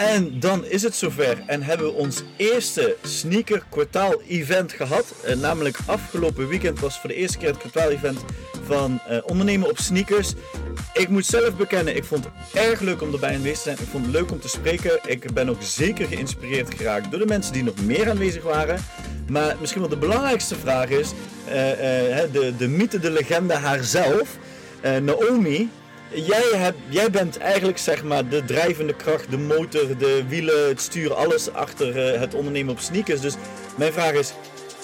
En dan is het zover en hebben we ons eerste sneaker kwartaal event gehad. Uh, namelijk afgelopen weekend was voor de eerste keer het kwartaal event van uh, ondernemen op sneakers. Ik moet zelf bekennen, ik vond het erg leuk om erbij aanwezig te zijn. Ik vond het leuk om te spreken. Ik ben ook zeker geïnspireerd geraakt door de mensen die nog meer aanwezig waren. Maar misschien wel de belangrijkste vraag is, uh, de, de mythe, de legende haarzelf, Naomi Jij, hebt, jij bent eigenlijk zeg maar de drijvende kracht, de motor, de wielen, het stuur, alles achter uh, het ondernemen op sneakers. Dus mijn vraag is,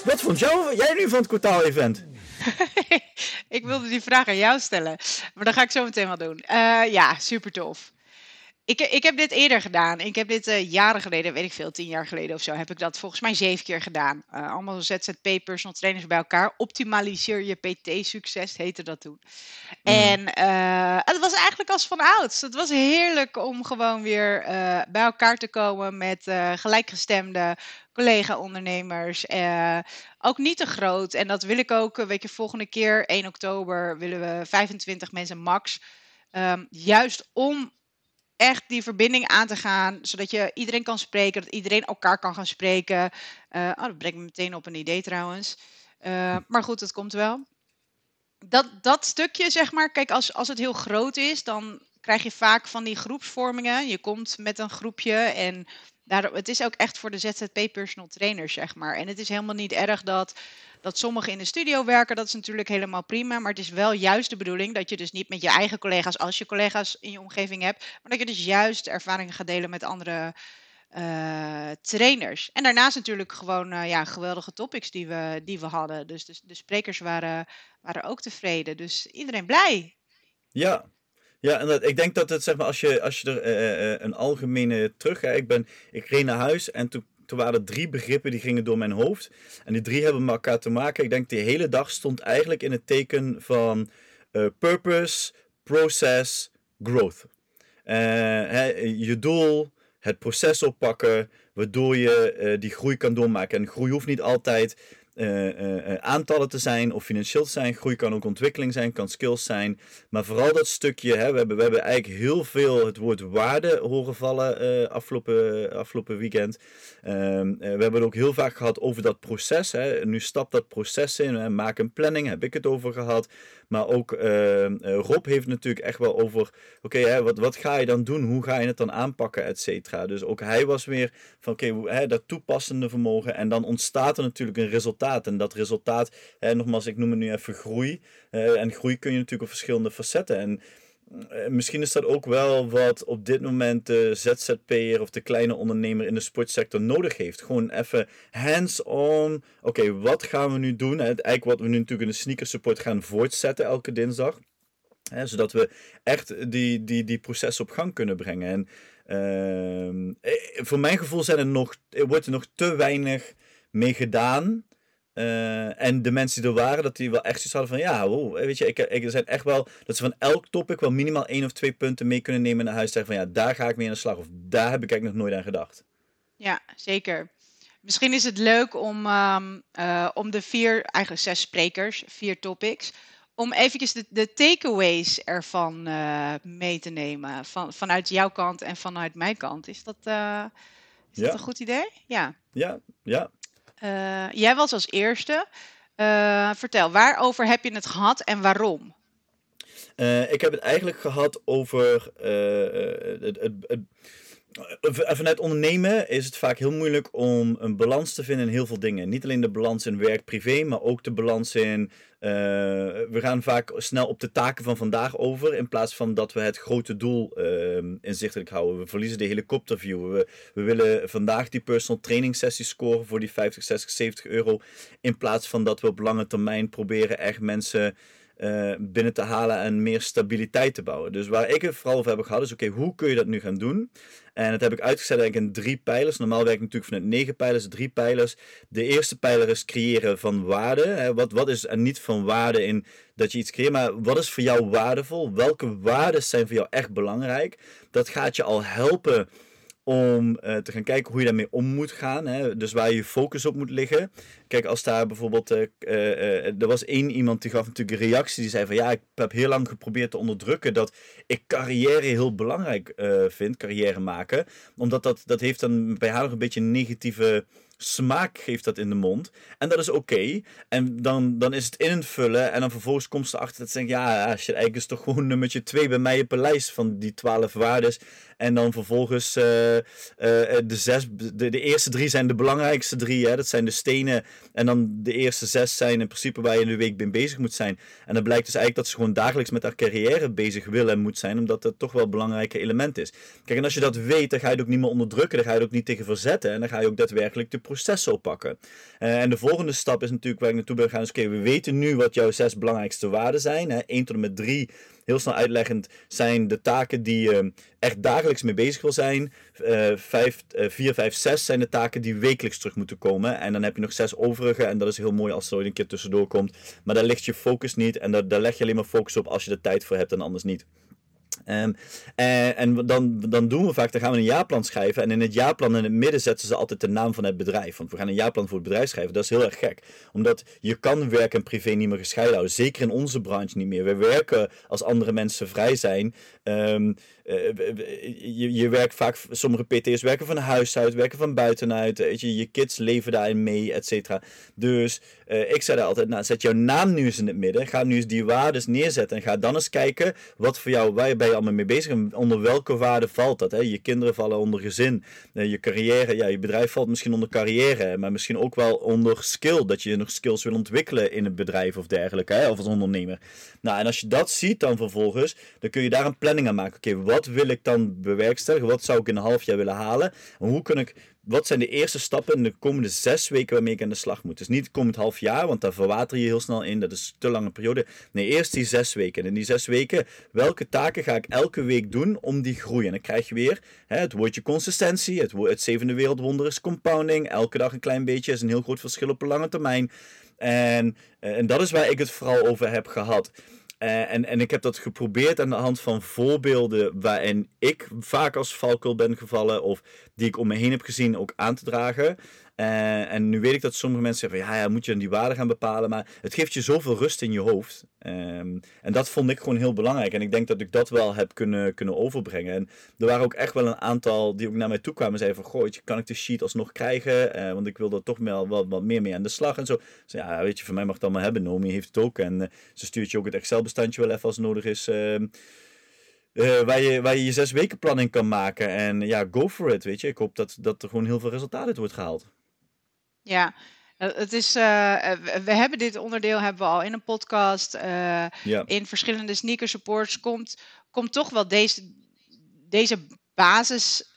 wat vond jou, jij nu van het kwartaal-event? ik wilde die vraag aan jou stellen, maar dat ga ik zo meteen wel doen. Uh, ja, super tof. Ik, ik heb dit eerder gedaan. Ik heb dit uh, jaren geleden, weet ik veel, tien jaar geleden of zo, heb ik dat volgens mij zeven keer gedaan. Uh, allemaal ZZP personal trainers bij elkaar. Optimaliseer je PT-succes, heette dat toen. Mm. En uh, het was eigenlijk als van ouds. Het was heerlijk om gewoon weer bij elkaar te komen met gelijkgestemde collega-ondernemers. ook niet te groot. En dat wil ik ook, weet je, volgende keer, 1 oktober, willen we 25 mensen max. Um, juist om echt die verbinding aan te gaan, zodat je iedereen kan spreken, dat iedereen elkaar kan gaan spreken. Uh, oh, dat brengt me meteen op een idee trouwens. Uh, maar goed, het komt wel. Dat, dat stukje, zeg maar, kijk, als, als het heel groot is, dan krijg je vaak van die groepsvormingen. Je komt met een groepje en daarom, het is ook echt voor de ZZP personal trainers, zeg maar. En het is helemaal niet erg dat dat sommigen in de studio werken, dat is natuurlijk helemaal prima. Maar het is wel juist de bedoeling dat je dus niet met je eigen collega's, als je collega's in je omgeving hebt, maar dat je dus juist ervaringen gaat delen met andere uh, trainers. En daarnaast natuurlijk gewoon uh, ja, geweldige topics die we, die we hadden. Dus de, de sprekers waren, waren ook tevreden. Dus iedereen blij. Ja, ja, en dat, ik denk dat het, zeg maar, als je, als je er uh, een algemene terug ik ben, ik reed naar huis en toen toen waren er drie begrippen die gingen door mijn hoofd. En die drie hebben met elkaar te maken. Ik denk de hele dag stond eigenlijk in het teken van purpose, process, growth. Uh, je doel, het proces oppakken, waardoor je die groei kan doormaken. En groei hoeft niet altijd uh, aantallen te zijn of financieel te zijn. Groei kan ook ontwikkeling zijn, kan skills zijn. Maar vooral dat stukje, hè, we, hebben, we hebben eigenlijk heel veel het woord waarde horen vallen afgelopen, afgelopen weekend. Ehm, we hebben het ook heel vaak gehad over dat proces. Hè. Nu stapt dat proces in, hè. maak een planning, heb ik het over gehad. Maar ook ehm, Rob heeft natuurlijk echt wel over, oké, wat, wat ga je dan doen? Hoe ga je het dan aanpakken, et cetera. Dus ook hij was weer van, oké, dat toepassende vermogen. En dan ontstaat er natuurlijk een resultaat en dat resultaat, hè, nogmaals, ik noem het nu even groei. Uh, en groei kun je natuurlijk op verschillende facetten. En uh, misschien is dat ook wel wat op dit moment de ZZP'er of de kleine ondernemer in de sportsector nodig heeft. Gewoon even hands-on. Oké, wat gaan we nu doen? Eigenlijk wat we nu natuurlijk in de sneaker support gaan voortzetten elke dinsdag. Hè, zodat we echt die, die, die processen op gang kunnen brengen. En uh, voor mijn gevoel zijn er nog, wordt er nog te weinig mee gedaan. Uh, en de mensen die er waren, dat die wel echt zoiets hadden van ja, wow, weet je, ik, ik, er zijn echt wel dat ze van elk topic wel minimaal één of twee punten mee kunnen nemen naar huis. Zeggen van ja, daar ga ik mee aan de slag. Of daar heb ik eigenlijk nog nooit aan gedacht. Ja, zeker. Misschien is het leuk om, um, uh, om de vier, eigenlijk zes sprekers, vier topics, om eventjes de, de takeaways ervan uh, mee te nemen. Van, vanuit jouw kant en vanuit mijn kant. Is dat, is ja. dat een goed idee? Ja. Ja, ja. Uh, jij was als eerste. Uh, vertel, waarover heb je het gehad en waarom? Uh, ik heb het eigenlijk gehad over het, het, het Vanuit ondernemen is het vaak heel moeilijk om een balans te vinden in heel veel dingen. Niet alleen de balans in werk-privé, maar ook de balans in. Uh, we gaan vaak snel op de taken van vandaag over, in plaats van dat we het grote doel uh, inzichtelijk houden. We verliezen de helikopterview. We, we willen vandaag die personal training sessie scoren voor die 50, 60, 70 euro. In plaats van dat we op lange termijn proberen echt mensen uh, binnen te halen en meer stabiliteit te bouwen. Dus waar ik het vooral over heb gehad is, oké, hoe kun je dat nu gaan doen? En dat heb ik uitgezet in drie pijlers. Normaal werk ik natuurlijk vanuit negen pijlers, drie pijlers. De eerste pijler is creëren van waarde. Hè? Wat, wat is er niet van waarde in dat je iets creëert, maar wat is voor jou waardevol? Welke waarden zijn voor jou echt belangrijk? Dat gaat je al helpen om eh, te gaan kijken hoe je daarmee om moet gaan. Hè? Dus waar je focus op moet liggen. Kijk, als daar bijvoorbeeld. Uh, er was één iemand die gaf natuurlijk een reactie. Die zei van ja, ik heb heel lang geprobeerd te onderdrukken dat ik carrière heel belangrijk vind. Carrière maken. Omdat dat, dat heeft dan bij haar nog een beetje een negatieve smaak geeft dat in de mond. En dat is oké. En dan, dan is het invullen. En dan vervolgens komt ze achter dat ze denkt: ja, je eigenlijk is toch gewoon nummertje 2 bij mij op een lijst van die 12 waardes. En dan vervolgens uh, uh, de zes, de, de eerste drie zijn de belangrijkste drie. Hè? Dat zijn de stenen. En dan de eerste zes zijn in principe waar je in de week mee bezig moet zijn. En dan blijkt dus eigenlijk dat ze gewoon dagelijks met haar carrière bezig wil en moet zijn. Omdat dat toch wel een belangrijk element is. Kijk, en als je dat weet, dan ga je het ook niet meer onderdrukken. Dan ga je het ook niet tegen verzetten. En dan ga je ook daadwerkelijk de proces oppakken. Uh, en de volgende stap is natuurlijk waar ik naartoe ben gaan. Dus oké, we weten nu wat jouw zes belangrijkste waarden zijn. Hè? 1 tot en met 3 heel snel uitleggend, zijn de taken die je echt dagelijks mee bezig wil zijn. Uh, 5, 4, 5, 6 zijn de taken die wekelijks terug moeten komen. En dan heb je nog zes overige. En dat is heel mooi als er een keer tussendoor komt. Maar daar ligt je focus niet. En daar, daar leg je alleen maar focus op als je er tijd voor hebt en anders niet. En, en dan, dan doen we vaak, dan gaan we een jaarplan schrijven. En in het jaarplan in het midden zetten ze altijd de naam van het bedrijf. Want we gaan een jaarplan voor het bedrijf schrijven. Dat is heel erg gek. Omdat je kan werk en privé niet meer gescheiden houden. Zeker in onze branche niet meer. We werken als andere mensen vrij zijn. Um, uh, je, je werkt vaak, sommige PT's werken van huis uit, werken van buitenuit. Weet je, je kids leven daarin mee, et cetera. Dus uh, ik zei daar altijd, nou, zet jouw naam nu eens in het midden. Ga nu eens die waarden neerzetten. En ga dan eens kijken wat voor jou, waar ben je allemaal mee bezig en onder welke waarden valt dat. Hè? Je kinderen vallen onder gezin. Uh, je carrière, ja, je bedrijf valt misschien onder carrière. Maar misschien ook wel onder skill. Dat je nog skills wil ontwikkelen in het bedrijf of dergelijke. Hè? Of als ondernemer. Nou, en als je dat ziet dan vervolgens, dan kun je daar een planning. Oké, wat wil ik dan bewerkstelligen? Wat zou ik in een half jaar willen halen? En hoe kan ik wat zijn de eerste stappen in de komende zes weken waarmee ik aan de slag moet? Dus niet het komend half jaar, want daar verwater je heel snel in. Dat is te lange periode. Nee, eerst die zes weken. En in die zes weken, welke taken ga ik elke week doen om die groei? En dan krijg je weer hè, het woordje consistentie. Het, het zevende wereldwonder is compounding. Elke dag een klein beetje is een heel groot verschil op een lange termijn. En, en dat is waar ik het vooral over heb gehad. Uh, en, en ik heb dat geprobeerd aan de hand van voorbeelden waarin ik vaak als valkuil ben gevallen of die ik om me heen heb gezien ook aan te dragen. Uh, en nu weet ik dat sommige mensen zeggen van ja, ja, moet je die waarde gaan bepalen. Maar het geeft je zoveel rust in je hoofd. Um, en dat vond ik gewoon heel belangrijk. En ik denk dat ik dat wel heb kunnen, kunnen overbrengen. En er waren ook echt wel een aantal die ook naar mij toe kwamen en zeiden van goh, kan ik de sheet alsnog krijgen? Uh, want ik wil er toch wel wat, meer mee aan de slag en zo. Dus ja, weet je, voor mij mag het allemaal hebben. Nomi heeft het ook. En uh, ze stuurt je ook het Excel-bestandje wel even als nodig is. Uh, waar, je, waar je je zes weken planning kan maken. En ja, go for it, weet je. Ik hoop dat, dat er gewoon heel veel resultaat uit wordt gehaald. Ja, eh, het is, uh, we hebben dit onderdeel hebben we al in een podcast, uh, ja. in verschillende sneaker supports. Komt, komt toch wel deze, deze basis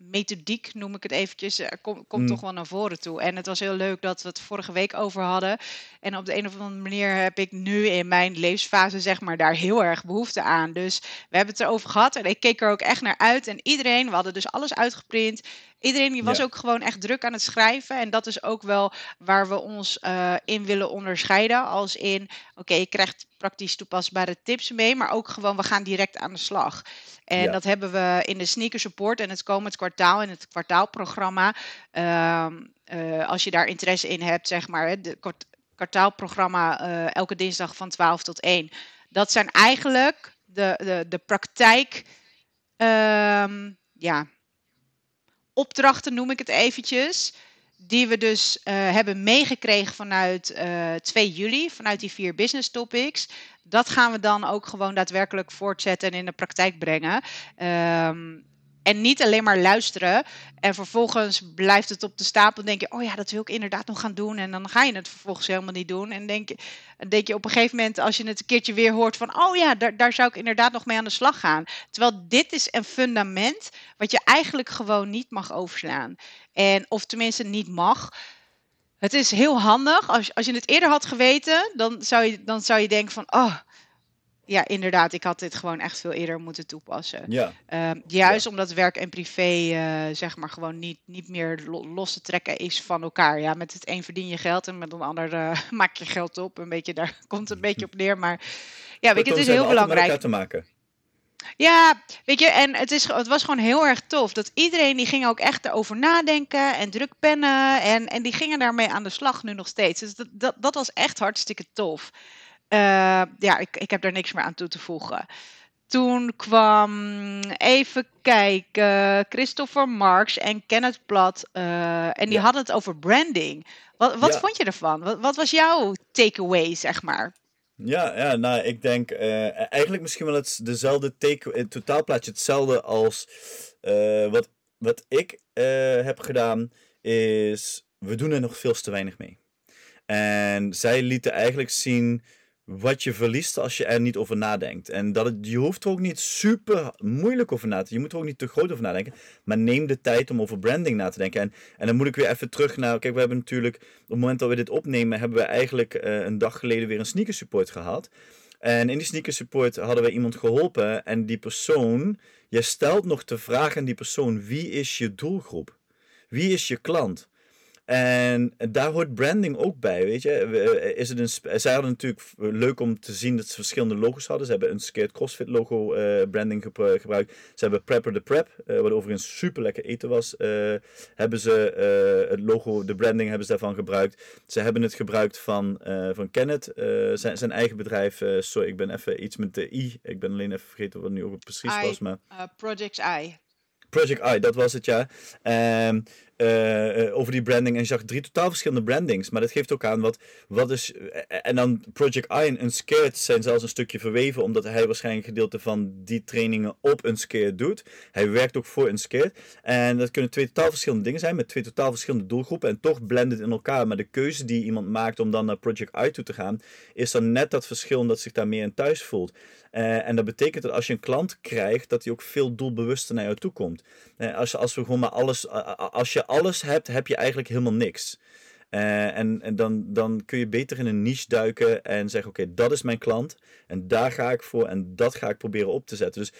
methodiek, noem ik het eventjes, komt kom mm. toch wel naar voren toe. En het was heel leuk dat we het vorige week over hadden. En op de een of andere manier heb ik nu in mijn levensfase, zeg maar, daar heel erg behoefte aan. Dus we hebben het erover gehad en ik keek er ook echt naar uit. En iedereen, we hadden dus alles uitgeprint. Iedereen die was ook gewoon echt druk aan het schrijven. En dat is ook wel waar we ons uh, in willen onderscheiden. Als in, oké, okay, je krijgt praktisch toepasbare tips mee, maar ook gewoon, we gaan direct aan de slag. En ja. dat hebben we in de sneaker support en het komend kwartaal in het kwartaalprogramma. Uh, uh, als je daar interesse in hebt, zeg maar, het kwartaalprogramma uh, elke dinsdag van 12 tot 1. Dat zijn eigenlijk de, de, de praktijk. Ehm, ja, opdrachten noem ik het eventjes. Die we dus uh, hebben meegekregen vanuit uh, 2 juli, vanuit die vier business topics. Dat gaan we dan ook gewoon daadwerkelijk voortzetten en in de praktijk brengen. Um, en niet alleen maar luisteren. En vervolgens blijft het op de stapel. denk je, oh ja, dat wil ik inderdaad nog gaan doen. En dan ga je het vervolgens helemaal niet doen. En denk, denk je op een gegeven moment, als je het een keertje weer hoort van, oh ja, daar, daar zou ik inderdaad nog mee aan de slag gaan. Terwijl dit is een fundament wat je eigenlijk gewoon niet mag overslaan. En of tenminste niet mag. Het is heel handig. Als, als je het eerder had geweten, dan zou je, dan zou je denken van, oh, ja, inderdaad, ik had dit gewoon echt veel eerder moeten toepassen. Ja. Uh, juist ja. omdat werk en privé, uh, zeg maar, gewoon niet, niet meer lo los te trekken is van elkaar. Ja, met het een verdien je geld en met een ander uh, maak je geld op. Een beetje, daar komt het een beetje op neer. Maar ja, weet je, het is heel belangrijk. te maken. Ja, weet je, en het, is, het was gewoon heel erg tof. Dat iedereen die ging ook echt erover nadenken en druk pennen. En, en die gingen daarmee aan de slag nu nog steeds. Dus dat, dat, dat was echt hartstikke tof. Uh, ja, ik, ik heb daar niks meer aan toe te voegen. Toen kwam, even kijken, Christopher Marx en Kenneth Platt. Uh, en die ja. hadden het over branding. Wat, wat ja. vond je ervan? Wat, wat was jouw takeaway, zeg maar? Ja, ja nou, ik denk uh, eigenlijk misschien wel het, dezelfde take, het totaalplaatje hetzelfde als uh, wat, wat ik heb gedaan, is we doen er nog veel te weinig mee. En zij lieten eigenlijk zien wat je verliest als je er niet over nadenkt. En dat je hoeft er ook niet super moeilijk over na te denken. Je moet er ook niet te groot over nadenken. Maar neem de tijd om over branding na te denken. En, en dan moet ik weer even terug naar... Kijk, we hebben natuurlijk... Op het moment dat we dit opnemen... hebben we eigenlijk uh, een dag geleden weer een sneaker support gehad. En in die sneaker support hadden we iemand geholpen. En die persoon... Je stelt nog de vraag aan die persoon... Wie is je doelgroep? Wie is je klant? En daar hoort branding ook bij, weet je. Is het een, zij hadden natuurlijk leuk om te zien dat ze verschillende logos hadden. Ze hebben een Skate CrossFit logo uh, branding gebruikt. Ze hebben Prepper the Prep, uh, wat overigens super lekker eten was. Uh, hebben ze het logo, de branding hebben ze daarvan gebruikt. Ze hebben het gebruikt van, van Kenneth, zijn, zijn eigen bedrijf. sorry, ik ben even iets met de I. Ik ben alleen even vergeten wat nu ook precies I, was. Maar... Project I. Project I, dat was het ja. Um, uh, over die branding. En zag drie totaal verschillende brandings. Maar dat geeft ook aan wat, wat is. En dan Project I en Unscared zijn zelfs een stukje verweven. Omdat hij waarschijnlijk gedeelte van die trainingen op Unscared doet. Hij werkt ook voor Unscared. En dat kunnen twee totaal verschillende dingen zijn. Met twee totaal verschillende doelgroepen. En toch blended in elkaar. Maar de keuze die iemand maakt om dan naar Project I toe te gaan. Is dan net dat verschil omdat zich daar meer in thuis voelt. En dat betekent dat als je een klant krijgt, dat hij ook veel doelbewuster naar jou toe komt. Als, als, we gewoon maar alles, als je alles hebt, heb je eigenlijk helemaal niks. en en dan, dan kun je beter in een niche duiken en zeggen: Oké, dat is mijn klant. En daar ga ik voor en dat ga ik proberen op te zetten. Dus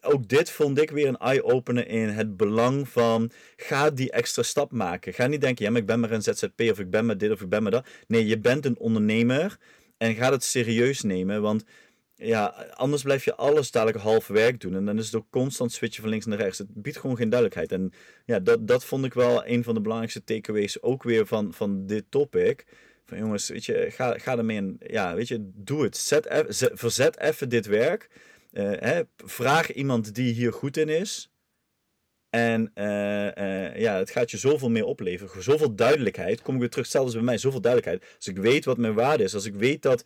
ook dit vond ik weer een eye-opener in het belang van: ga die extra stap maken. Ga niet denken: Ja, maar ik ben maar een ZZP of ik ben maar dit of ik ben maar dat. Nee, je bent een ondernemer en ga het serieus nemen. Want ja, anders blijf je alles dadelijk half werk doen. En dan is het ook constant switchen van links naar rechts. Het biedt gewoon geen duidelijkheid. En ja, dat, dat vond ik wel een van de belangrijkste takeaways ook weer van, van dit topic. Van jongens, weet je, ga, ga ermee in. Ja, weet je, doe het. Zet, zet verzet even dit werk. Uh, hè, vraag iemand die hier goed in is. En uh, uh, ja, het gaat je zoveel meer opleveren. Zoveel duidelijkheid. Kom ik weer terug, als bij mij. Zoveel duidelijkheid. Als ik weet wat mijn waarde is. Als ik weet dat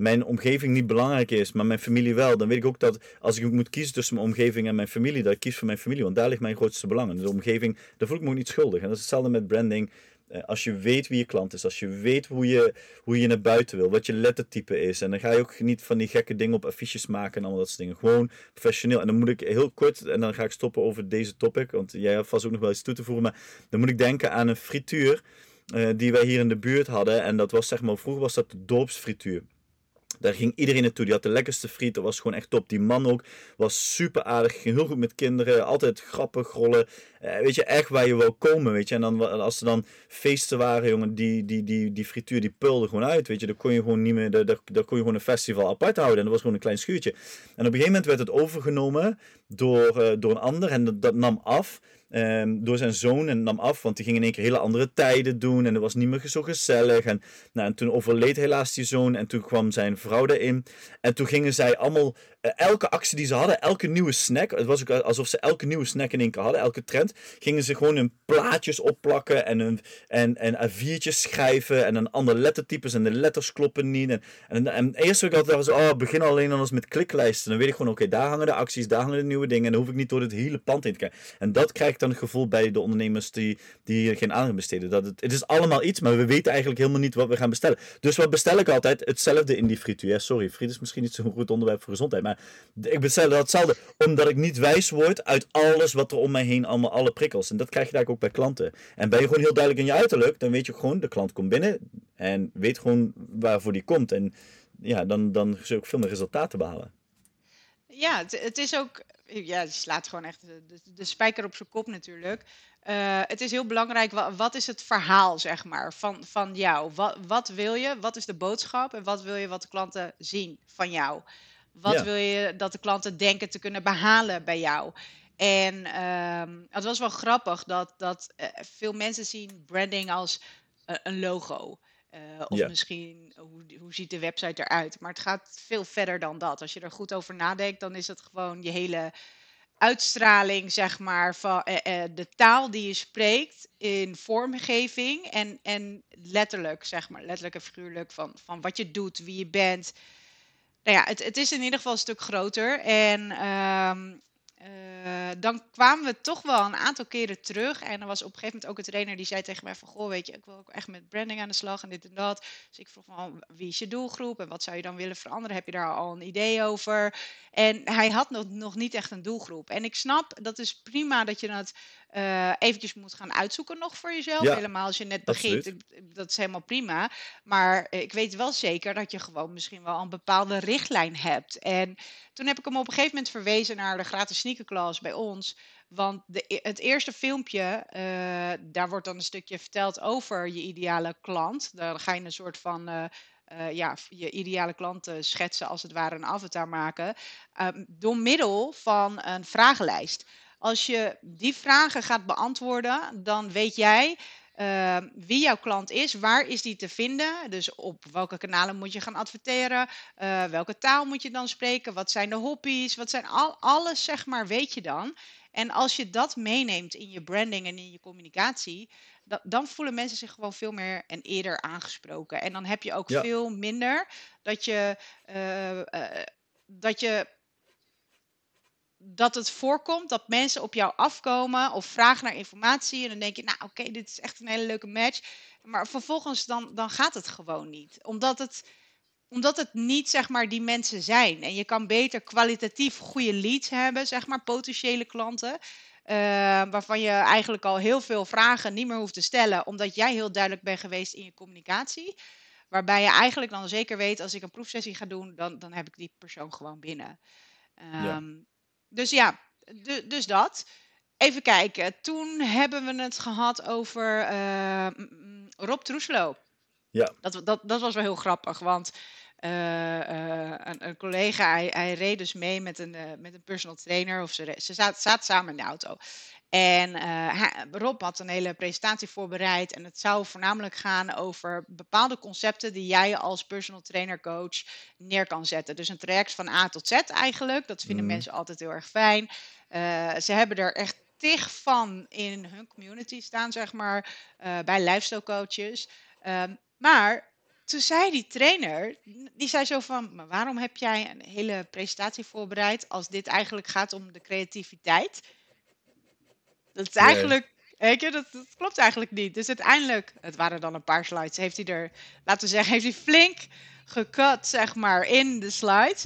mijn omgeving niet belangrijk is, maar mijn familie wel, dan weet ik ook dat als ik moet kiezen tussen mijn omgeving en mijn familie, dat ik kies voor mijn familie, want daar ligt mijn grootste belang. De omgeving, daar voel ik me ook niet schuldig. En dat is hetzelfde met branding. Eh, als je weet wie je klant is, als je weet hoe je, hoe je naar buiten wil, wat je lettertype is. En dan ga je ook niet van die gekke dingen op affiches maken en allemaal dat soort dingen. Gewoon professioneel. En dan moet ik heel kort, en dan ga ik stoppen over deze topic, want jij hebt vast ook nog wel iets toe te voegen. Maar dan moet ik denken aan een frituur uh, die wij hier in de buurt hadden. En dat was zeg maar, vroeger was dat de dorpsfrituur. Daar ging iedereen naartoe. Die had de lekkerste friet. Dat was gewoon echt top. Die man ook was super aardig. Ging heel goed met kinderen. Altijd grappig, rollen. Eh, weet je, echt waar je wil komen. Weet je. En dan, als er dan feesten waren, jongen, die, die, die, die frituur die pulde gewoon uit. Weet je, daar kon je gewoon niet meer. Daar, daar, kon je gewoon een festival apart houden. En dat was gewoon een klein schuurtje. En op een gegeven moment werd het overgenomen door, uh, door een ander. En dat, dat nam af. Um, door zijn zoon en nam af, want die ging in één keer hele andere tijden doen en het was niet meer zo gezellig. En, nou, en toen overleed helaas die zoon en toen kwam zijn vrouw erin. En toen gingen zij allemaal, elke actie die ze hadden, elke nieuwe snack, het was ook alsof ze elke nieuwe snack in één keer hadden, elke trend, gingen ze gewoon hun plaatjes opplakken en, hun, en, en A4'tjes schrijven en een ander lettertypes en de letters kloppen niet. En, en, en eerst ik altijd was, oh, begin alleen anders met kliklijsten. Dan weet ik gewoon, oké, daar hangen de acties, daar hangen de nieuwe dingen en dan hoef ik niet door het hele pand heen te kijken. En dat krijgt dan het gevoel bij de ondernemers die, die geen aandacht besteden. Dat het, het is allemaal iets, maar we weten eigenlijk helemaal niet wat we gaan bestellen. Dus wat bestel ik altijd? Hetzelfde in die frituur. sorry, friet is misschien niet zo'n goed onderwerp voor gezondheid. Maar ik bestel datzelfde, omdat ik niet wijs word uit alles wat er om mij heen, allemaal alle prikkels. En dat krijg je daar ook bij klanten. En ben je gewoon heel duidelijk in je uiterlijk, dan weet je gewoon, de klant komt binnen en weet gewoon waarvoor die komt. En ja, dan, dan zul je ook veel meer resultaten behalen. Ja, het, is ook ja, die slaat gewoon echt de, spijker op zijn kop natuurlijk. Uh, het is heel belangrijk, wat, wat, is het verhaal, zeg maar, van, van jou? Wat, wat wil je? Wat is de boodschap? En wat wil je wat de klanten zien van jou? Wat wil je dat de klanten denken te kunnen behalen bij jou? En ehm, het was wel grappig dat, dat eh, veel mensen zien branding als eh, een logo. Uh, of misschien hoe, hoe ziet de website eruit. Maar het gaat veel verder dan dat. Als je er goed over nadenkt, dan is het gewoon je hele uitstraling, zeg maar, van de taal die je spreekt in vormgeving. En, en letterlijk, zeg maar, letterlijk en figuurlijk van, van wat je doet, wie je bent. Nou ja, het, het is in ieder geval een stuk groter. En ehm, uh, dan kwamen we toch wel een aantal keren terug. En er was op een gegeven moment ook een trainer die zei tegen mij van... Goh, weet je, ik wil ook echt met branding aan de slag en dit en dat. Dus ik vroeg van, wie is je doelgroep en wat zou je dan willen veranderen? Heb je daar al een idee over? En hij had nog, nog niet echt een doelgroep. En ik snap, dat is prima dat je dat uh, eventjes moet gaan uitzoeken nog voor jezelf. Helemaal als je net begint, dat is helemaal prima. Maar ik weet wel zeker dat je gewoon misschien wel een bepaalde richtlijn hebt. En toen heb ik hem op een gegeven moment verwezen naar de gratis sneakerklas bij ons. Want de, e, het eerste filmpje, uh, daar wordt dan een stukje verteld over je ideale klant. Daar ga je een soort van uh, uh, ja, je ideale klant schetsen, als het ware een avatar maken. Door middel van een vragenlijst. Als je die vragen gaat beantwoorden, dan weet jij uh, wie jouw klant is, waar is die te vinden? Dus op welke kanalen moet je gaan adverteren? Uh, welke taal moet je dan spreken? Wat zijn de hobby's? Wat zijn al, alles, zeg maar, weet je dan. En als je dat meeneemt in je branding en in je communicatie, dan voelen mensen zich gewoon veel meer en eerder aangesproken. En dan heb je ook veel minder dat je, uh, dat je dat het voorkomt dat mensen op jou afkomen of vragen naar informatie. En dan denk je, nou oké, dit is echt een hele leuke match. Maar vervolgens dan, dan gaat het gewoon niet. Omdat het, omdat het niet zeg maar die mensen zijn. En je kan beter kwalitatief goede leads hebben, zeg maar, potentiële klanten. Uh, waarvan je eigenlijk al heel veel vragen niet meer hoeft te stellen, omdat jij heel duidelijk bent geweest in je communicatie. Waarbij je eigenlijk dan zeker weet, als ik een proefsessie ga doen, dan, dan heb ik die persoon gewoon binnen. Um, dus ja, dus dat. Even kijken. Toen hebben we het gehad over uh, Rob Troeslo. Ja. Dat, dat, dat was wel heel grappig, want uh, uh, een, een, collega, hij, hij, reed dus mee met een, met een personal trainer. Of ze, ze zaten zaten samen in de auto. En uh, Rob had een hele presentatie voorbereid. En het zou voornamelijk gaan over bepaalde concepten die jij als personal trainer coach neer kan zetten. Dus een traject van A tot Z eigenlijk. Dat vinden mm. mensen altijd heel erg fijn. Uh, ze hebben er echt tig van in hun community staan, zeg maar, uh, bij lifestyle coaches. Um, maar toen zei die trainer, die zei zo van, maar waarom heb jij een hele presentatie voorbereid als dit eigenlijk gaat om de creativiteit? Dat is eigenlijk, weet je, dat, dat, klopt eigenlijk niet. Dus uiteindelijk, het waren dan een paar slides, heeft hij er, laten we zeggen, heeft hij flink gecut, zeg maar, in de slides.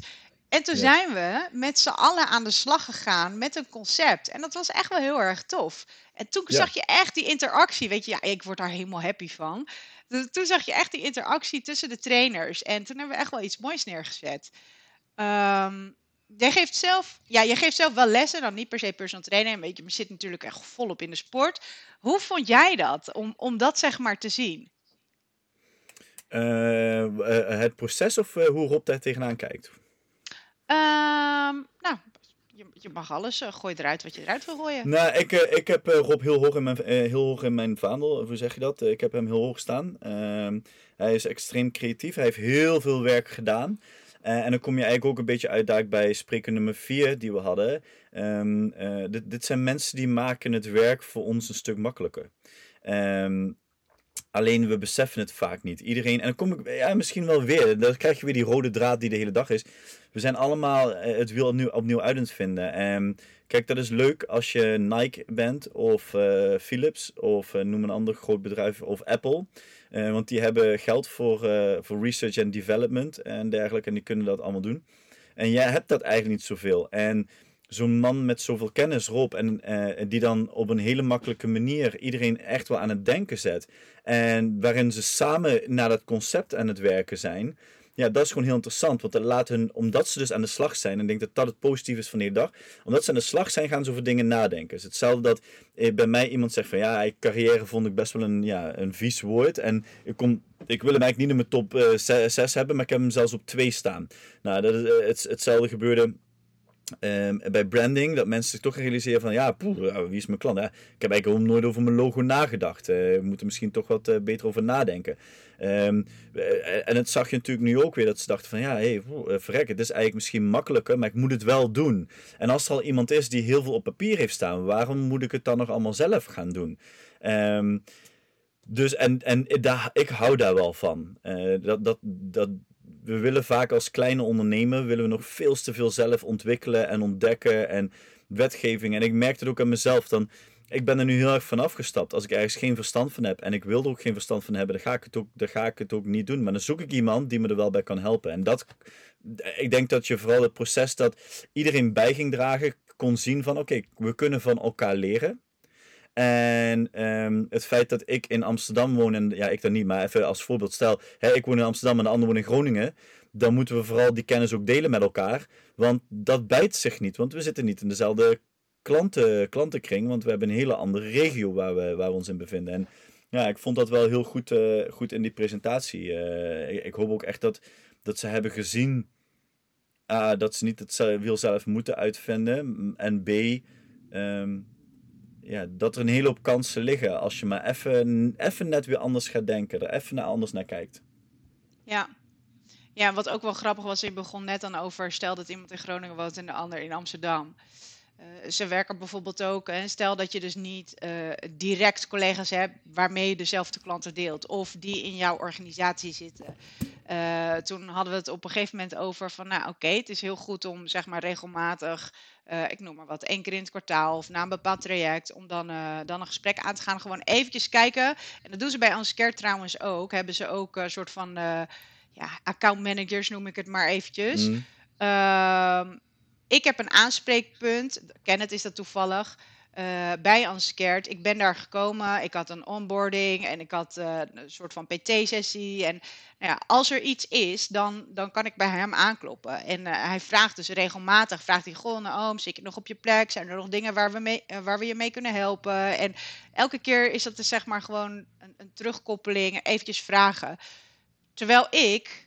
En toen zijn we met z'n allen aan de slag gegaan met een concept. En dat was echt wel heel erg tof. En toen zag je echt die interactie. Weet je, ja, ik word daar helemaal happy van. Dus toen zag je echt die interactie tussen de trainers. En toen hebben we echt wel iets moois neergezet. Um, jij geeft zelf, ja, je geeft zelf wel lessen, dan niet per se personal trainer, weet je, maar zit natuurlijk echt volop in de sport. Hoe vond jij dat, om, om dat zeg maar te zien? Uh, het proces of hoe Rob daar tegenaan kijkt? Ehm, nou, je, je, mag alles, uh, gooi eruit wat je eruit wil gooien. Nou, ik, ik heb Rob heel hoog in mijn, heel hoog in mijn vaandel, hoe zeg je dat? Ik heb hem heel hoog staan. Ehm, hij is extreem creatief, hij heeft heel veel werk gedaan. Uh, en dan kom je eigenlijk ook een beetje uit bij spreker nummer 4 die we hadden. Um, uh, dit, dit, zijn mensen die maken het werk voor ons een stuk makkelijker. Um, alleen we beseffen het vaak niet. Iedereen, en dan kom ik ja, misschien wel weer, dan krijg je weer die rode draad die de hele dag is. We zijn allemaal eh, het wiel opnieuw, opnieuw uit het vinden. Um, kijk, dat is leuk als je Nike bent of uh, Philips of uh, noem een ander groot bedrijf of Apple. Uh, want die hebben geld voor, voor research en development en dergelijke. En die kunnen dat allemaal doen. En jij hebt dat eigenlijk niet zoveel. En zo'n man met zoveel kennis, Rob, en die dan op een hele makkelijke manier iedereen echt wel aan het denken zet. En waarin ze samen naar dat concept aan het werken zijn. Ja, dat is gewoon heel interessant. Want dat laat hun, omdat ze dus aan de slag zijn, en ik denk dat dat het positief is van die dag, omdat ze aan de slag zijn, gaan ze over dingen nadenken. Is hetzelfde dat eh, bij mij iemand zegt van ja, carrière vond ik best wel een, ja, een vies woord. En ik, kom, ik wil hem eigenlijk niet in mijn top uh, eh, 6 hebben, maar ik heb hem zelfs op 2 staan. Nou, dat is, uh, het, hetzelfde gebeurde Um, bij branding, dat mensen zich toch realiseren van ja, poeh, wie is mijn klant? ik heb eigenlijk nooit over mijn logo nagedacht. We moeten misschien toch wat beter over nadenken. Um, en het zag je natuurlijk nu ook weer dat ze dachten van ja, hey, poeh, verrek, het is eigenlijk misschien makkelijker, maar ik moet het wel doen. En als er al iemand is die heel veel op papier heeft staan, waarom moet ik het dan nog allemaal zelf gaan doen? Um, dus en, en ik hou daar wel van. Uh, dat, dat, dat, we willen vaak als kleine ondernemer willen we nog veel te veel zelf ontwikkelen en ontdekken en wetgeving. En ik merk het ook aan mezelf. Dan, ik ben er nu heel erg van afgestapt. Als ik ergens geen verstand van heb en ik wil er ook geen verstand van hebben, dan ga ik het ook, dan ga ik het ook niet doen. Maar dan zoek ik iemand die me er wel bij kan helpen. En dat, ik denk dat je vooral het proces dat iedereen bij ging dragen, kon zien van oké, we kunnen van elkaar leren. En ehm, het feit dat ik in Amsterdam woon, en ja, ik dan niet, maar even als voorbeeld stel, hè, ik woon in Amsterdam en de ander woont in Groningen, dan moeten we vooral die kennis ook delen met elkaar. Want dat bijt zich niet, want we zitten niet in dezelfde klanten, klantenkring, want we hebben een hele andere regio waar we, waar we ons in bevinden. En ja, ik vond dat wel heel goed, uh, goed in die presentatie. Uh, ik, hoop ook echt dat, dat ze hebben gezien A, dat ze niet het wiel zelf moeten uitvinden, en B, um, ja, dat er een hele hoop kansen liggen als je maar even, even net weer anders gaat denken, er even naar anders naar kijkt. Ja. ja, wat ook wel grappig was, je begon net dan over, stel dat iemand in Groningen woont en de ander in Amsterdam. Uh, ze werken bijvoorbeeld ook, hè, stel dat je dus niet uh, direct collega's hebt waarmee je dezelfde klanten deelt of die in jouw organisatie zitten. Uh, toen hadden we het op een gegeven moment over van, nou oké, het is heel goed om zeg maar regelmatig ik noem maar wat, één keer in het kwartaal of na een bepaald traject, om dan, dan een gesprek aan te gaan. Gewoon eventjes kijken. En dat doen ze bij Unscare trouwens ook. Hebben ze ook een soort van ja, account managers, noem ik het maar eventjes. Mm. Ik heb een aanspreekpunt. Kenneth is dat toevallig uh, bij Unscared. Ik ben daar gekomen, ik had een onboarding en ik had uh, een soort van PT-sessie. En nou ja, als er iets is, dan, dan kan ik bij hem aankloppen. En uh, hij vraagt dus regelmatig, vraagt hij, goh, nou, oom, zit je nog op je plek? Zijn er nog dingen waar we, mee, waar we je mee kunnen helpen? En elke keer is dat dus zeg maar gewoon een, een terugkoppeling, eventjes vragen. Terwijl ik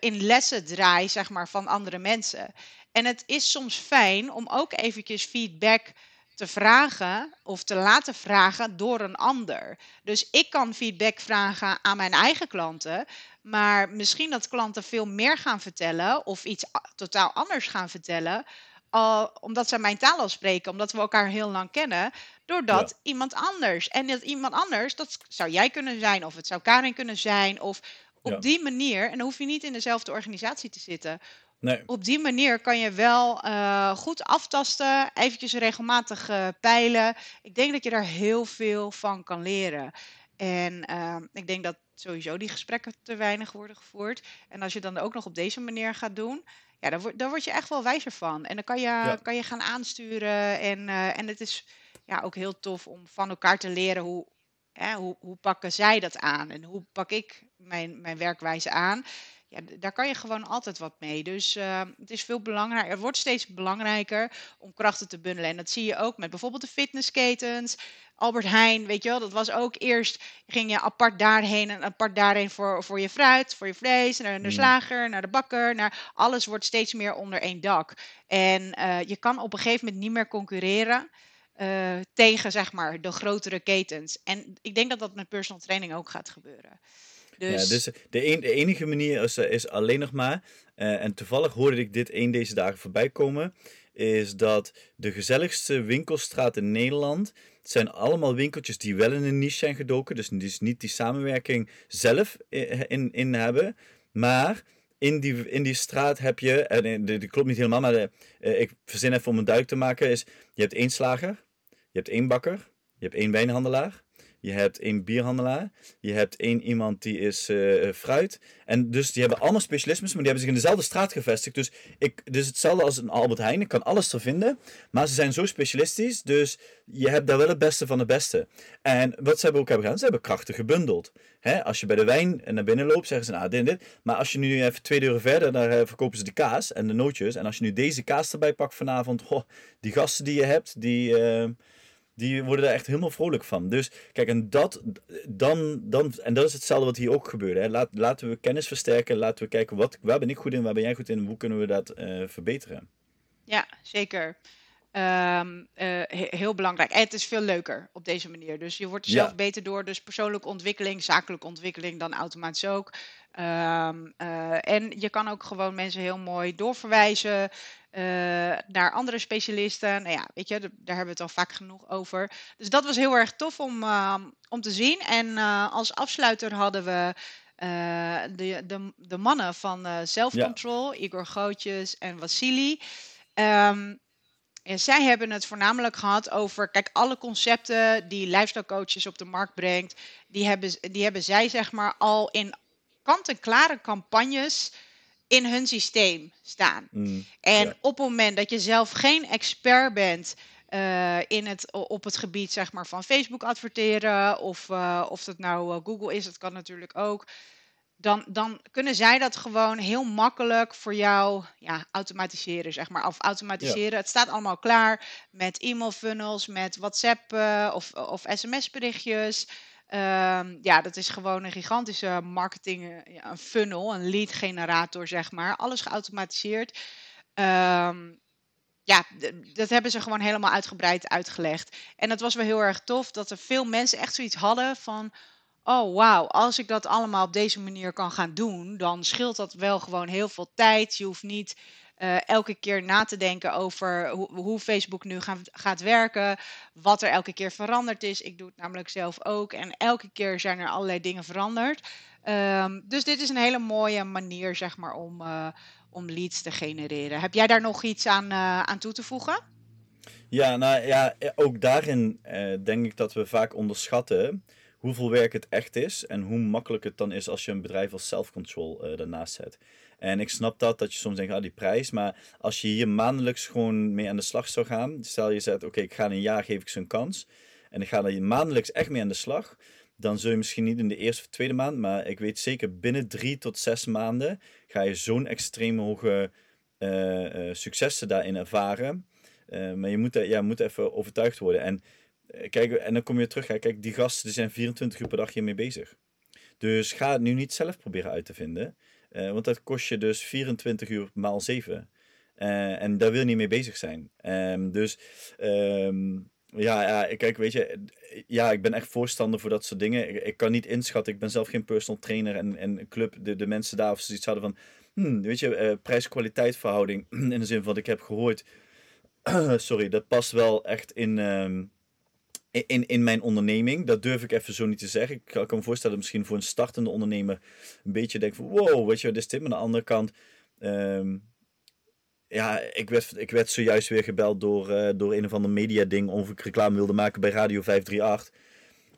in lessen draai, zeg maar, van andere mensen. En het is soms fijn om ook eventjes feedback te vragen of te laten vragen door een ander. Dus ik kan feedback vragen aan mijn eigen klanten, maar misschien dat klanten veel meer gaan vertellen of iets totaal anders gaan vertellen, al, omdat ze mijn taal al spreken, omdat we elkaar heel lang kennen, doordat iemand anders. En dat iemand anders, dat zou jij kunnen zijn, of het zou Karin kunnen zijn, of op die manier, en dan hoef je niet in dezelfde organisatie te zitten, Nee. Op die manier kan je wel uh, goed aftasten, eventjes regelmatig uh, peilen. Ik denk dat je daar heel veel van kan leren. En uh, ik denk dat sowieso die gesprekken te weinig worden gevoerd. En als je dan ook nog op deze manier gaat doen, ja, dan, word, dan word je echt wel wijzer van. En dan kan je, ja. kan je gaan aansturen. En, en het is ja, ook heel tof om van elkaar te leren hoe, hè, hoe, hoe pakken zij dat aan en hoe pak ik mijn, mijn werkwijze aan ja, daar kan je gewoon altijd wat mee. Dus uh, het is veel belangrijker. Het wordt steeds belangrijker om krachten te bundelen. En dat zie je ook met bijvoorbeeld de fitnessketens. Albert Heijn, weet je wel, dat was ook eerst ging je apart daarheen en apart daarheen voor, voor je fruit, voor je vlees, naar de mm. slager, naar de bakker, naar alles wordt steeds meer onder één dak. En uh, je kan op een gegeven moment niet meer concurreren. Uh, tegen zeg maar de grotere ketens. En ik denk dat dat met personal training ook gaat gebeuren. Dus... Ja, dus de, een, de enige manier is, eh, is alleen nog maar, uh, en toevallig hoorde ik dit een deze dagen voorbij komen, is dat de gezelligste winkelstraat in Nederland zijn allemaal winkeltjes die wel in een niche zijn gedoken. Dus, dus niet die samenwerking zelf in, in hebben. Maar in die, in die straat heb je, en dat klopt niet helemaal, maar de, uh, ik verzin even om een duik te maken, is je hebt één slager, je hebt één bakker, je hebt één wijnhandelaar, je hebt één bierhandelaar, je hebt één iemand die is uh, fruit. En dus die hebben allemaal specialismes, maar die hebben zich in dezelfde straat gevestigd. Dus, ik, dus hetzelfde als een Albert Heijn, ik kan alles er vinden, maar ze zijn zo specialistisch, dus je hebt daar wel het beste van het beste. En wat ze hebben ook hebben gedaan, ze hebben krachten gebundeld. Als je bij de wijn naar binnen loopt, zeggen ze, nou, dit en dit. Maar als je nu even twee deuren verder, daar eh, verkopen ze de kaas en de nootjes. En als je nu deze kaas erbij pakt vanavond, die gasten die je hebt, die, die worden daar echt helemaal vrolijk van. Dus kijk, en dat, dan, dan, en dat is hetzelfde wat hier ook gebeurde. Hè. Laat, laten we kennis versterken, laten we kijken, wat, waar ben ik goed in, waar ben jij goed in, hoe kunnen we dat uh, verbeteren. Ja, zeker. Um, uh, heel belangrijk. En het is veel leuker op deze manier. Dus je wordt er zelf beter door. Dus persoonlijke ontwikkeling, zakelijke ontwikkeling, dan automatisch ook. Um, uh, en je kan ook gewoon mensen heel mooi doorverwijzen uh, naar andere specialisten. Nou ja, weet je, daar hebben we het al vaak genoeg over. Dus dat was heel erg tof om, om te zien. En als afsluiter hadden we. de, de, de mannen van Self Control, ja. Igor Gootjes en Vasili. Um, en zij hebben het voornamelijk gehad over, kijk, alle concepten die lifestyle coaches op de markt brengt, die hebben, die hebben zij zeg maar al in kant-en-klare campagnes in hun systeem staan. Mm, en op het moment dat je zelf geen expert bent uh, in het, op het gebied zeg maar, van Facebook adverteren, of, uh, of dat nou uh, Google is, dat kan natuurlijk ook dan, dan kunnen zij dat gewoon heel makkelijk voor jou ja, automatiseren, zeg maar. Of automatiseren. Het staat allemaal klaar met e-mail funnels, met WhatsApp uh, of, of sms-berichtjes. Um, ja, dat is gewoon een gigantische marketing, een funnel, een lead generator, zeg maar. Alles geautomatiseerd. Um, ja, dat hebben ze gewoon helemaal uitgebreid uitgelegd. En dat was wel heel erg tof dat er veel mensen echt zoiets hadden van oh wauw, als ik dat allemaal op deze manier kan gaan doen, dan scheelt dat wel gewoon heel veel tijd. Je hoeft niet uh, elke keer na te denken over hoe, Facebook nu gaat, gaat werken, wat er elke keer veranderd is. Ik doe het namelijk zelf ook en elke keer zijn er allerlei dingen veranderd. Um, dus dit is een hele mooie manier, zeg maar, om, uh, om leads te genereren. Heb jij daar nog iets aan, uh, aan toe te voegen? Ja, nou ja, ook daarin denk ik dat we vaak onderschatten hoeveel werk het echt is en hoe makkelijk het dan is als je een bedrijf als self-control uh, daarnaast zet. En ik snap dat, dat je soms denkt, ah die prijs, maar als je hier maandelijks gewoon mee aan de slag zou gaan, stel je zegt, oké, ik ga een jaar, geef ik ze een kans, en ik ga er maandelijks echt mee aan de slag, dan zul je misschien niet in de eerste of tweede maand, maar ik weet zeker binnen drie tot zes maanden ga je zo'n extreem hoge uh, uh, successen daarin ervaren. maar je moet, ja, moet even overtuigd worden. En eh, kijk, en dan kom je terug. Kijk, die gasten die zijn 24 uur per dag hiermee bezig. Dus ga het nu niet zelf proberen uit te vinden. Uh, want dat kost je dus 24 uur maal 7. Uh, eh, en daar wil je niet mee bezig zijn. Um, dus um, ja, ja, kijk, weet je, ja, ik ben echt voorstander voor dat soort dingen. Ik, kan niet inschatten, ik ben zelf geen personal trainer en, en club, de, de mensen daar of ze iets hadden van, hmm, weet je, uh, prijs-kwaliteit verhouding, in de zin van ik heb gehoord, sorry, dat past wel echt in, um, in, in mijn onderneming. Dat durf ik even zo niet te zeggen. Ik kan, me voorstellen, misschien voor een startende ondernemer een beetje denken van wow, weet je, wat is dit? Maar aan de andere kant, um, ja, ik werd, ik werd zojuist weer gebeld door, uh, door een of ander media ding of ik reclame wilde maken bij Radio 538.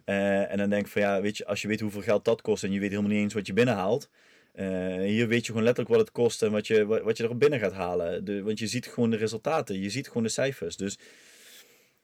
Uh, eh, en dan denk ik van ja, weet je, als je weet hoeveel geld dat kost en je weet helemaal niet eens wat je binnenhaalt. Uh, hier weet je gewoon letterlijk wat het kost en wat je, wat, je erop binnen gaat halen. Want je ziet gewoon de resultaten, je ziet gewoon de cijfers. Dus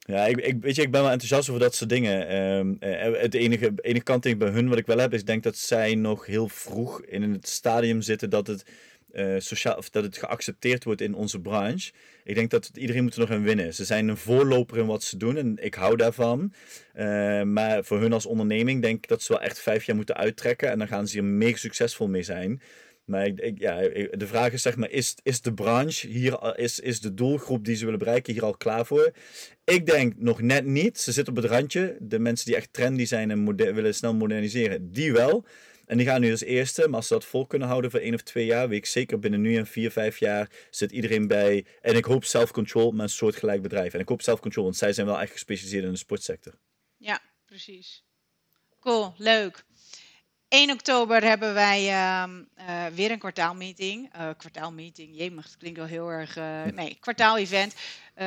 ja, ik, ik, weet je, ik ben wel enthousiast over dat soort dingen. Um, het enige, enige kant bij hun wat ik wel heb, is ik denk dat zij nog heel vroeg in het stadium zitten dat het, uh, sociaal, of dat het geaccepteerd wordt in onze branche. Ik denk dat iedereen moet er nog in winnen. Ze zijn een voorloper in wat ze doen en ik hou daarvan. Uh, maar voor hun als onderneming denk ik dat ze wel echt vijf jaar moeten uittrekken en dan gaan ze hier mega succesvol mee zijn. Maar ik, ja, de vraag is zeg maar, is, is de branche hier, is, is de doelgroep die ze willen bereiken hier al klaar voor? Ik denk nog net niet. Ze zitten op het randje. De mensen die echt trendy zijn en willen snel moderniseren, die wel. En die gaan nu als eerste. Maar als ze dat vol kunnen houden voor één of twee jaar, weet ik zeker binnen nu en vier, vijf jaar zit iedereen bij. En ik hoop self-control met een soortgelijk bedrijf. En ik hoop self-control, want zij zijn wel echt gespecialiseerd in de sportsector. Ja, precies. Cool, leuk. 1 oktober hebben wij uh, uh, weer een kwartaalmeeting. Uh, kwartaalmeeting, jemig, het klinkt wel heel erg... Uh, nee, kwartaalevent.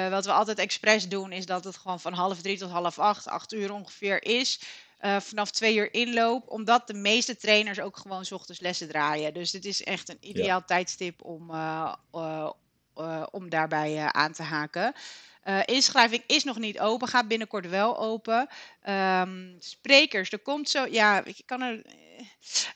wat we altijd expres doen is dat het gewoon van half drie tot half acht, acht uur ongeveer is. vanaf twee uur inloop, omdat de meeste trainers ook gewoon s ochtends lessen draaien. Dus dit is echt een ideaal tijdstip om, uh, om daarbij aan te haken. Uh, inschrijving is nog niet open, gaat binnenkort wel open. Um, sprekers, er komt zo. Ja, ik kan er.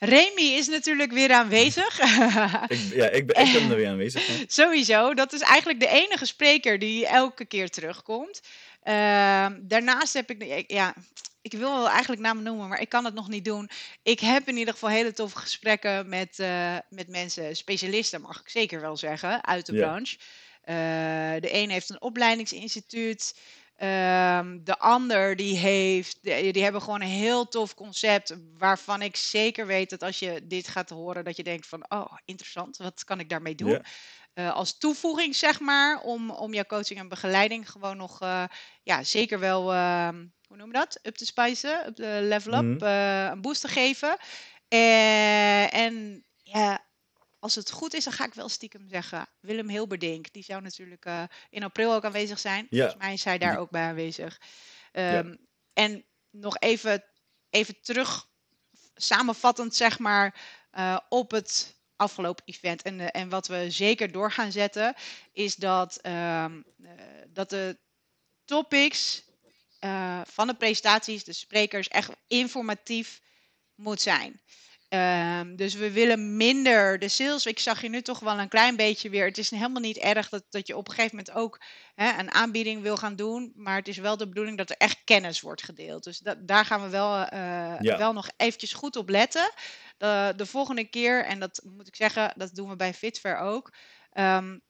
Remy is natuurlijk weer aanwezig. ik, ja, ik ben, ik ben er weer aanwezig. Sowieso, dat is eigenlijk de enige spreker die elke keer terugkomt. Uh, daarnaast heb ik. Ja, ik wil wel eigenlijk namen noemen, maar ik kan het nog niet doen. Ik heb in ieder geval hele toffe gesprekken met, uh, met mensen, specialisten mag ik zeker wel zeggen, uit de ja. branche. Uh, de een heeft een opleidingsinstituut. Um, de ander die heeft, die, die, hebben gewoon een heel tof concept waarvan ik zeker weet dat als je dit gaat horen, dat je denkt van, oh, interessant, wat kan ik daarmee doen? Uh, als toevoeging, zeg maar, om, om jouw coaching en begeleiding gewoon nog, uh, ja, zeker wel, uh, hoe noem je dat? Up te spicen, up te level up, mm. een boost te geven. en ja, als het goed is, dan ga ik wel stiekem zeggen. Willem Hilberdink, die zou natuurlijk uh, in april ook aanwezig zijn. Ja. Volgens mij is hij daar ook bij aanwezig. Um, ja. En nog even, even terug, samenvattend zeg maar, uh, op het afgelopen event. En, uh, en wat we zeker door gaan zetten, is dat, um, dat de topics van de presentaties, de sprekers, echt informatief moet zijn. Um, dus we willen minder de sales. Ik zag je nu toch wel een klein beetje weer. Het is helemaal niet erg dat, dat je op een gegeven moment ook hè, een aanbieding wil gaan doen. Maar het is wel de bedoeling dat er echt kennis wordt gedeeld. Dus dat, daar gaan we wel, uh, ja. wel nog eventjes goed op letten. De, de volgende keer, en dat moet ik zeggen, dat doen we bij Fitfair ook. Um,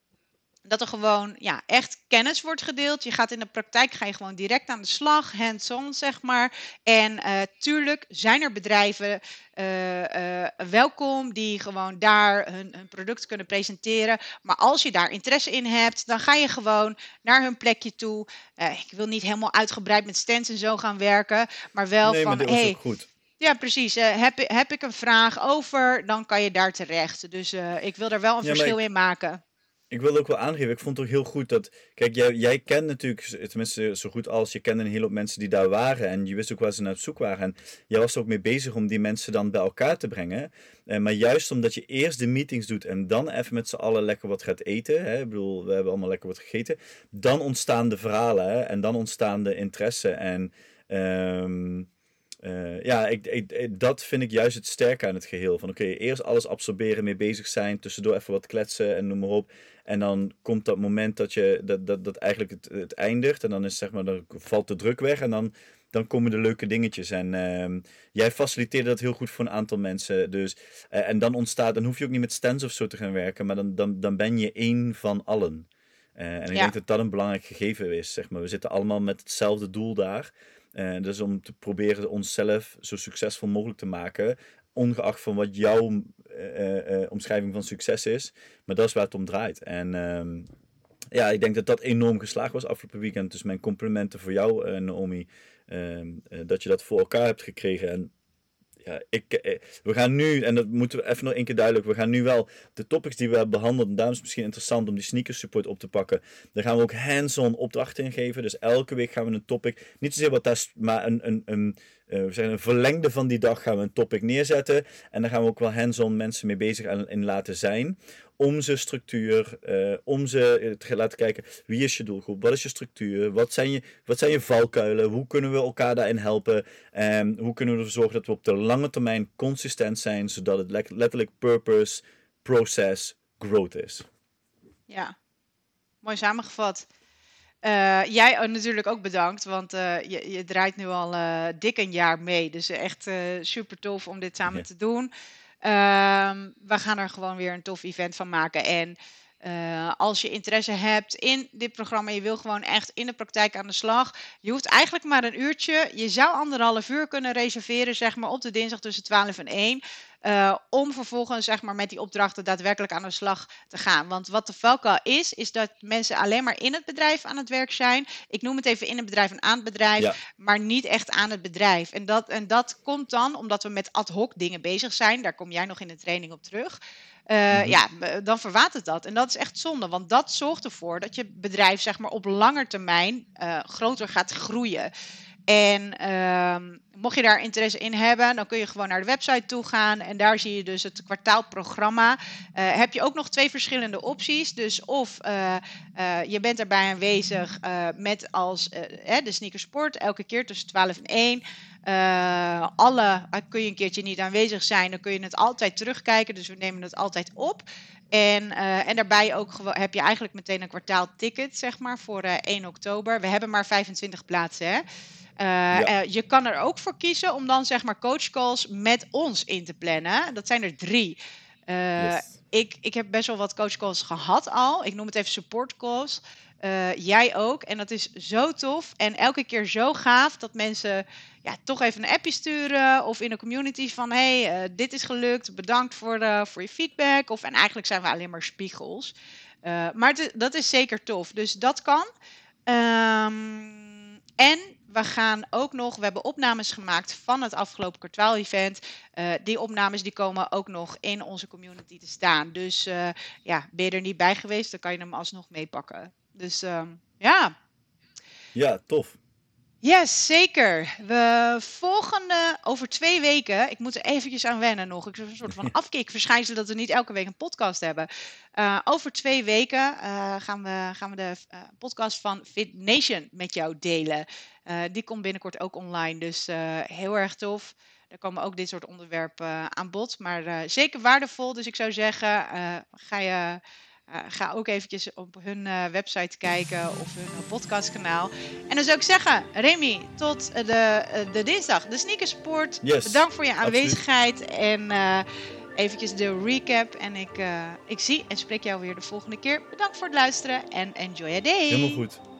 dat er gewoon ja, echt kennis wordt gedeeld. Je gaat in de praktijk ga je gewoon direct aan de slag, hands-on zeg maar. En uh, tuurlijk zijn er bedrijven uh, uh, welkom die gewoon daar hun, hun, product kunnen presenteren. Maar als je daar interesse in hebt, dan ga je gewoon naar hun plekje toe. ik wil niet helemaal uitgebreid met stands en zo gaan werken, maar wel nee, van maar hey. Goed. Ja, precies. heb, heb ik een vraag over, dan kan je daar terecht. Dus ik wil daar wel een ja, verschil ik... in maken ik wil ook wel aangeven, ik vond het ook heel goed dat. Kijk, jij, jij kent natuurlijk, tenminste zo goed als je kende een hele hoop mensen die daar waren. En je wist ook waar ze naar op zoek waren. En jij was er ook mee bezig om die mensen dan bij elkaar te brengen. Eh, maar juist omdat je eerst de meetings doet en dan even met z'n allen lekker wat gaat eten. Hè? Ik bedoel, we hebben allemaal lekker wat gegeten. Dan ontstaan de verhalen hè? en dan ontstaan de interesse. En. Um, uh, ja, ik, ik, dat vind ik juist het sterke aan het geheel. Van oké, okay, eerst alles absorberen, mee bezig zijn, tussendoor even wat kletsen en noem maar op. En dan komt dat moment dat, je, dat, dat, dat eigenlijk het, het eindigt. En dan, is, zeg maar, dan valt de druk weg en dan, dan komen de leuke dingetjes. En uh, jij faciliteert dat heel goed voor een aantal mensen. Dus, uh, en dan ontstaat, dan hoef je ook niet met stands of zo te gaan werken, maar dan, dan, dan ben je één van allen. Uh, en ik ja. denk dat dat een belangrijk gegeven is. Zeg maar. We zitten allemaal met hetzelfde doel daar. Uh, dus om te proberen onszelf zo succesvol mogelijk te maken, ongeacht van wat jouw uh, uh, omschrijving van succes is. Maar dat is waar het om draait. En ehm, ja, ik denk dat dat enorm geslaagd was afgelopen weekend. Dus mijn complimenten voor jou, Naomi, ehm, dat je dat voor elkaar hebt gekregen. En ja, ik, eh, we gaan nu, en dat moeten we even nog één keer duidelijk, we gaan nu wel de topics die we hebben behandeld, en daarom is het misschien interessant om die sneakers support op te pakken. Daar gaan we ook hands-on opdrachten in geven. Dus elke week gaan we een topic, niet zozeer wat test, maar een, een, een, we zeggen een verlengde van die dag gaan we een topic neerzetten. En daar gaan we ook wel hands-on mensen mee bezig in laten zijn om ze structuur, uh, om ze te laten kijken wie is je doelgroep, wat is je structuur, wat zijn je, wat zijn je valkuilen, hoe kunnen we elkaar daarin helpen, en hoe kunnen we ervoor zorgen dat we op de lange termijn consistent zijn, zodat het letterlijk purpose, process, growth is. Ja, mooi samengevat. Uh, jij natuurlijk ook bedankt, want uh, je, je, draait nu al uh, dik een jaar mee. Dus echt super tof om dit samen ja. te doen. Um, we gaan er gewoon weer een tof event van maken. En uh, als je interesse hebt in dit programma, je wil gewoon echt in de praktijk aan de slag. Je hoeft eigenlijk maar een uurtje. Je zou anderhalf uur kunnen reserveren, zeg maar, op de dinsdag tussen 12 en 1. Uh, om vervolgens zeg maar, met die opdrachten daadwerkelijk aan de slag te gaan. Want wat de valkuil is, is dat mensen alleen maar in het bedrijf aan het werk zijn. Ik noem het even in het bedrijf en aan het bedrijf, ja. maar niet echt aan het bedrijf. En dat, en dat komt dan omdat we met ad hoc dingen bezig zijn. Daar kom jij nog in de training op terug. Uh, mm-hmm. Ja, dan verwatert dat. En dat is echt zonde, want dat zorgt ervoor dat je bedrijf zeg maar, op lange termijn uh, groter gaat groeien. En ehm, mocht je daar interesse in hebben, dan kun je gewoon naar de website toe gaan. En daar zie je dus het kwartaalprogramma. Uh, heb je ook nog twee verschillende opties. Dus of uh, uh, je bent erbij aanwezig met als de sneakersport, elke keer tussen 12 en 1. alle kun je een keertje niet aanwezig zijn, dan kun je het altijd terugkijken. Dus we nemen het altijd op. En, uh, en daarbij ook heb je eigenlijk meteen een kwartaalticket, zeg maar, voor uh, 1 oktober. We hebben maar 25 plaatsen, hè. Ja. je kan er ook voor kiezen om dan zeg maar coachcalls met ons in te plannen. Dat zijn er drie. Yes. ik, ik heb best wel wat coachcalls gehad al. Ik noem het even support calls. Uh, jij ook. En dat is zo tof. En elke keer zo gaaf dat mensen ja, toch even een appje sturen. Of in de community van: hey, uh, dit is gelukt. Bedankt voor, uh, voor je feedback. Of, en eigenlijk zijn we alleen maar spiegels. maar dat is zeker tof. Dus dat kan. Um, en we gaan ook nog, we hebben opnames gemaakt van het afgelopen kwartaal-event. Uh, die opnames die komen ook nog in onze community te staan. Dus uh, ja, ben je er niet bij geweest, dan kan je hem alsnog meepakken. Dus uh, ja. Ja, tof. Yes, zeker. We volgende over twee weken. Ik moet er eventjes aan wennen nog. Ik heb een soort van afkikverschijnsel dat we niet elke week een podcast hebben. Uh, over twee weken uh, gaan, we, gaan we de uh, podcast van Fit Nation met jou delen. Die komt binnenkort ook online, dus heel erg tof. Daar komen ook dit soort onderwerpen aan bod, maar zeker waardevol. Dus ik zou zeggen, ga je uh, ga ook eventjes op hun uh, website kijken of hun podcastkanaal. En dan zou ik zeggen, Remy, tot de, de dinsdag, de sneakersport. Yes, Bedankt voor je aanwezigheid absoluut. en eventjes de recap. En ik, ik zie en spreek jou weer de volgende keer. Bedankt voor het luisteren en enjoy your day. Helemaal goed.